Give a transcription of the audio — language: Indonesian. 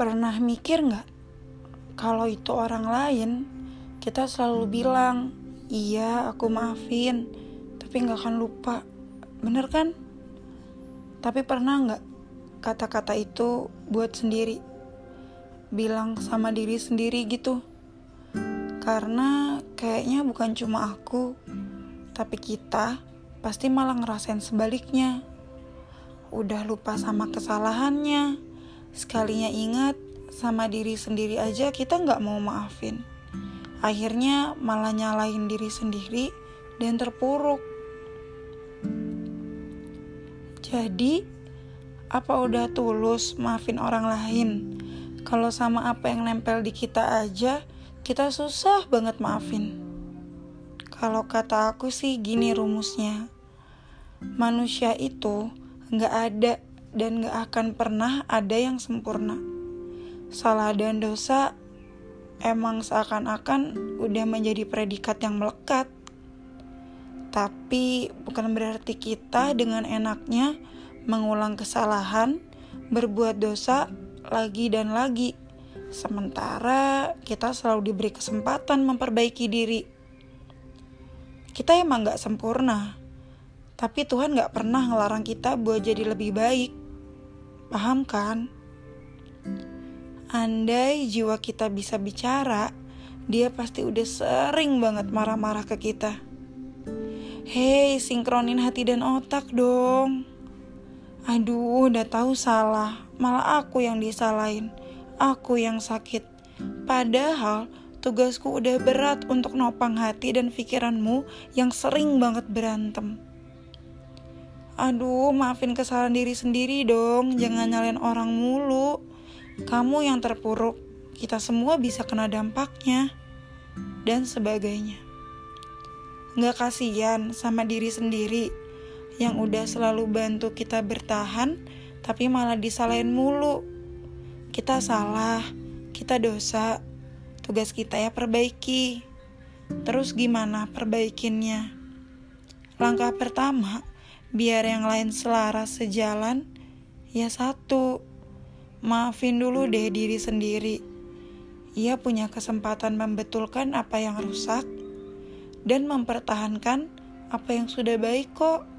Pernah mikir nggak kalau itu orang lain, kita selalu bilang, iya aku maafin, tapi nggak akan lupa. Bener kan? Tapi pernah nggak kata-kata itu buat sendiri? Bilang sama diri sendiri gitu. Karena kayaknya bukan cuma aku, tapi kita pasti malah ngerasain sebaliknya. Udah lupa sama kesalahannya, Sekalinya ingat sama diri sendiri aja kita nggak mau maafin. Akhirnya malah nyalahin diri sendiri dan terpuruk. Jadi, apa udah tulus maafin orang lain? Kalau sama apa yang nempel di kita aja, kita susah banget maafin. Kalau kata aku sih gini rumusnya. Manusia itu nggak ada dan gak akan pernah ada yang sempurna. Salah dan dosa emang seakan-akan udah menjadi predikat yang melekat. Tapi bukan berarti kita dengan enaknya mengulang kesalahan, berbuat dosa lagi dan lagi. Sementara kita selalu diberi kesempatan memperbaiki diri. Kita emang gak sempurna, tapi Tuhan gak pernah ngelarang kita buat jadi lebih baik. Paham kan? Andai jiwa kita bisa bicara, dia pasti udah sering banget marah-marah ke kita. Hei, sinkronin hati dan otak dong. Aduh, udah tahu salah, malah aku yang disalahin. Aku yang sakit. Padahal tugasku udah berat untuk nopang hati dan pikiranmu yang sering banget berantem. Aduh, maafin kesalahan diri sendiri dong. Jangan nyalain orang mulu. Kamu yang terpuruk, kita semua bisa kena dampaknya. Dan sebagainya. Nggak kasihan sama diri sendiri yang udah selalu bantu kita bertahan, tapi malah disalahin mulu. Kita salah, kita dosa. Tugas kita ya perbaiki. Terus gimana perbaikinnya? Langkah pertama, biar yang lain selaras sejalan, ya satu, maafin dulu deh diri sendiri. Ia punya kesempatan membetulkan apa yang rusak dan mempertahankan apa yang sudah baik kok.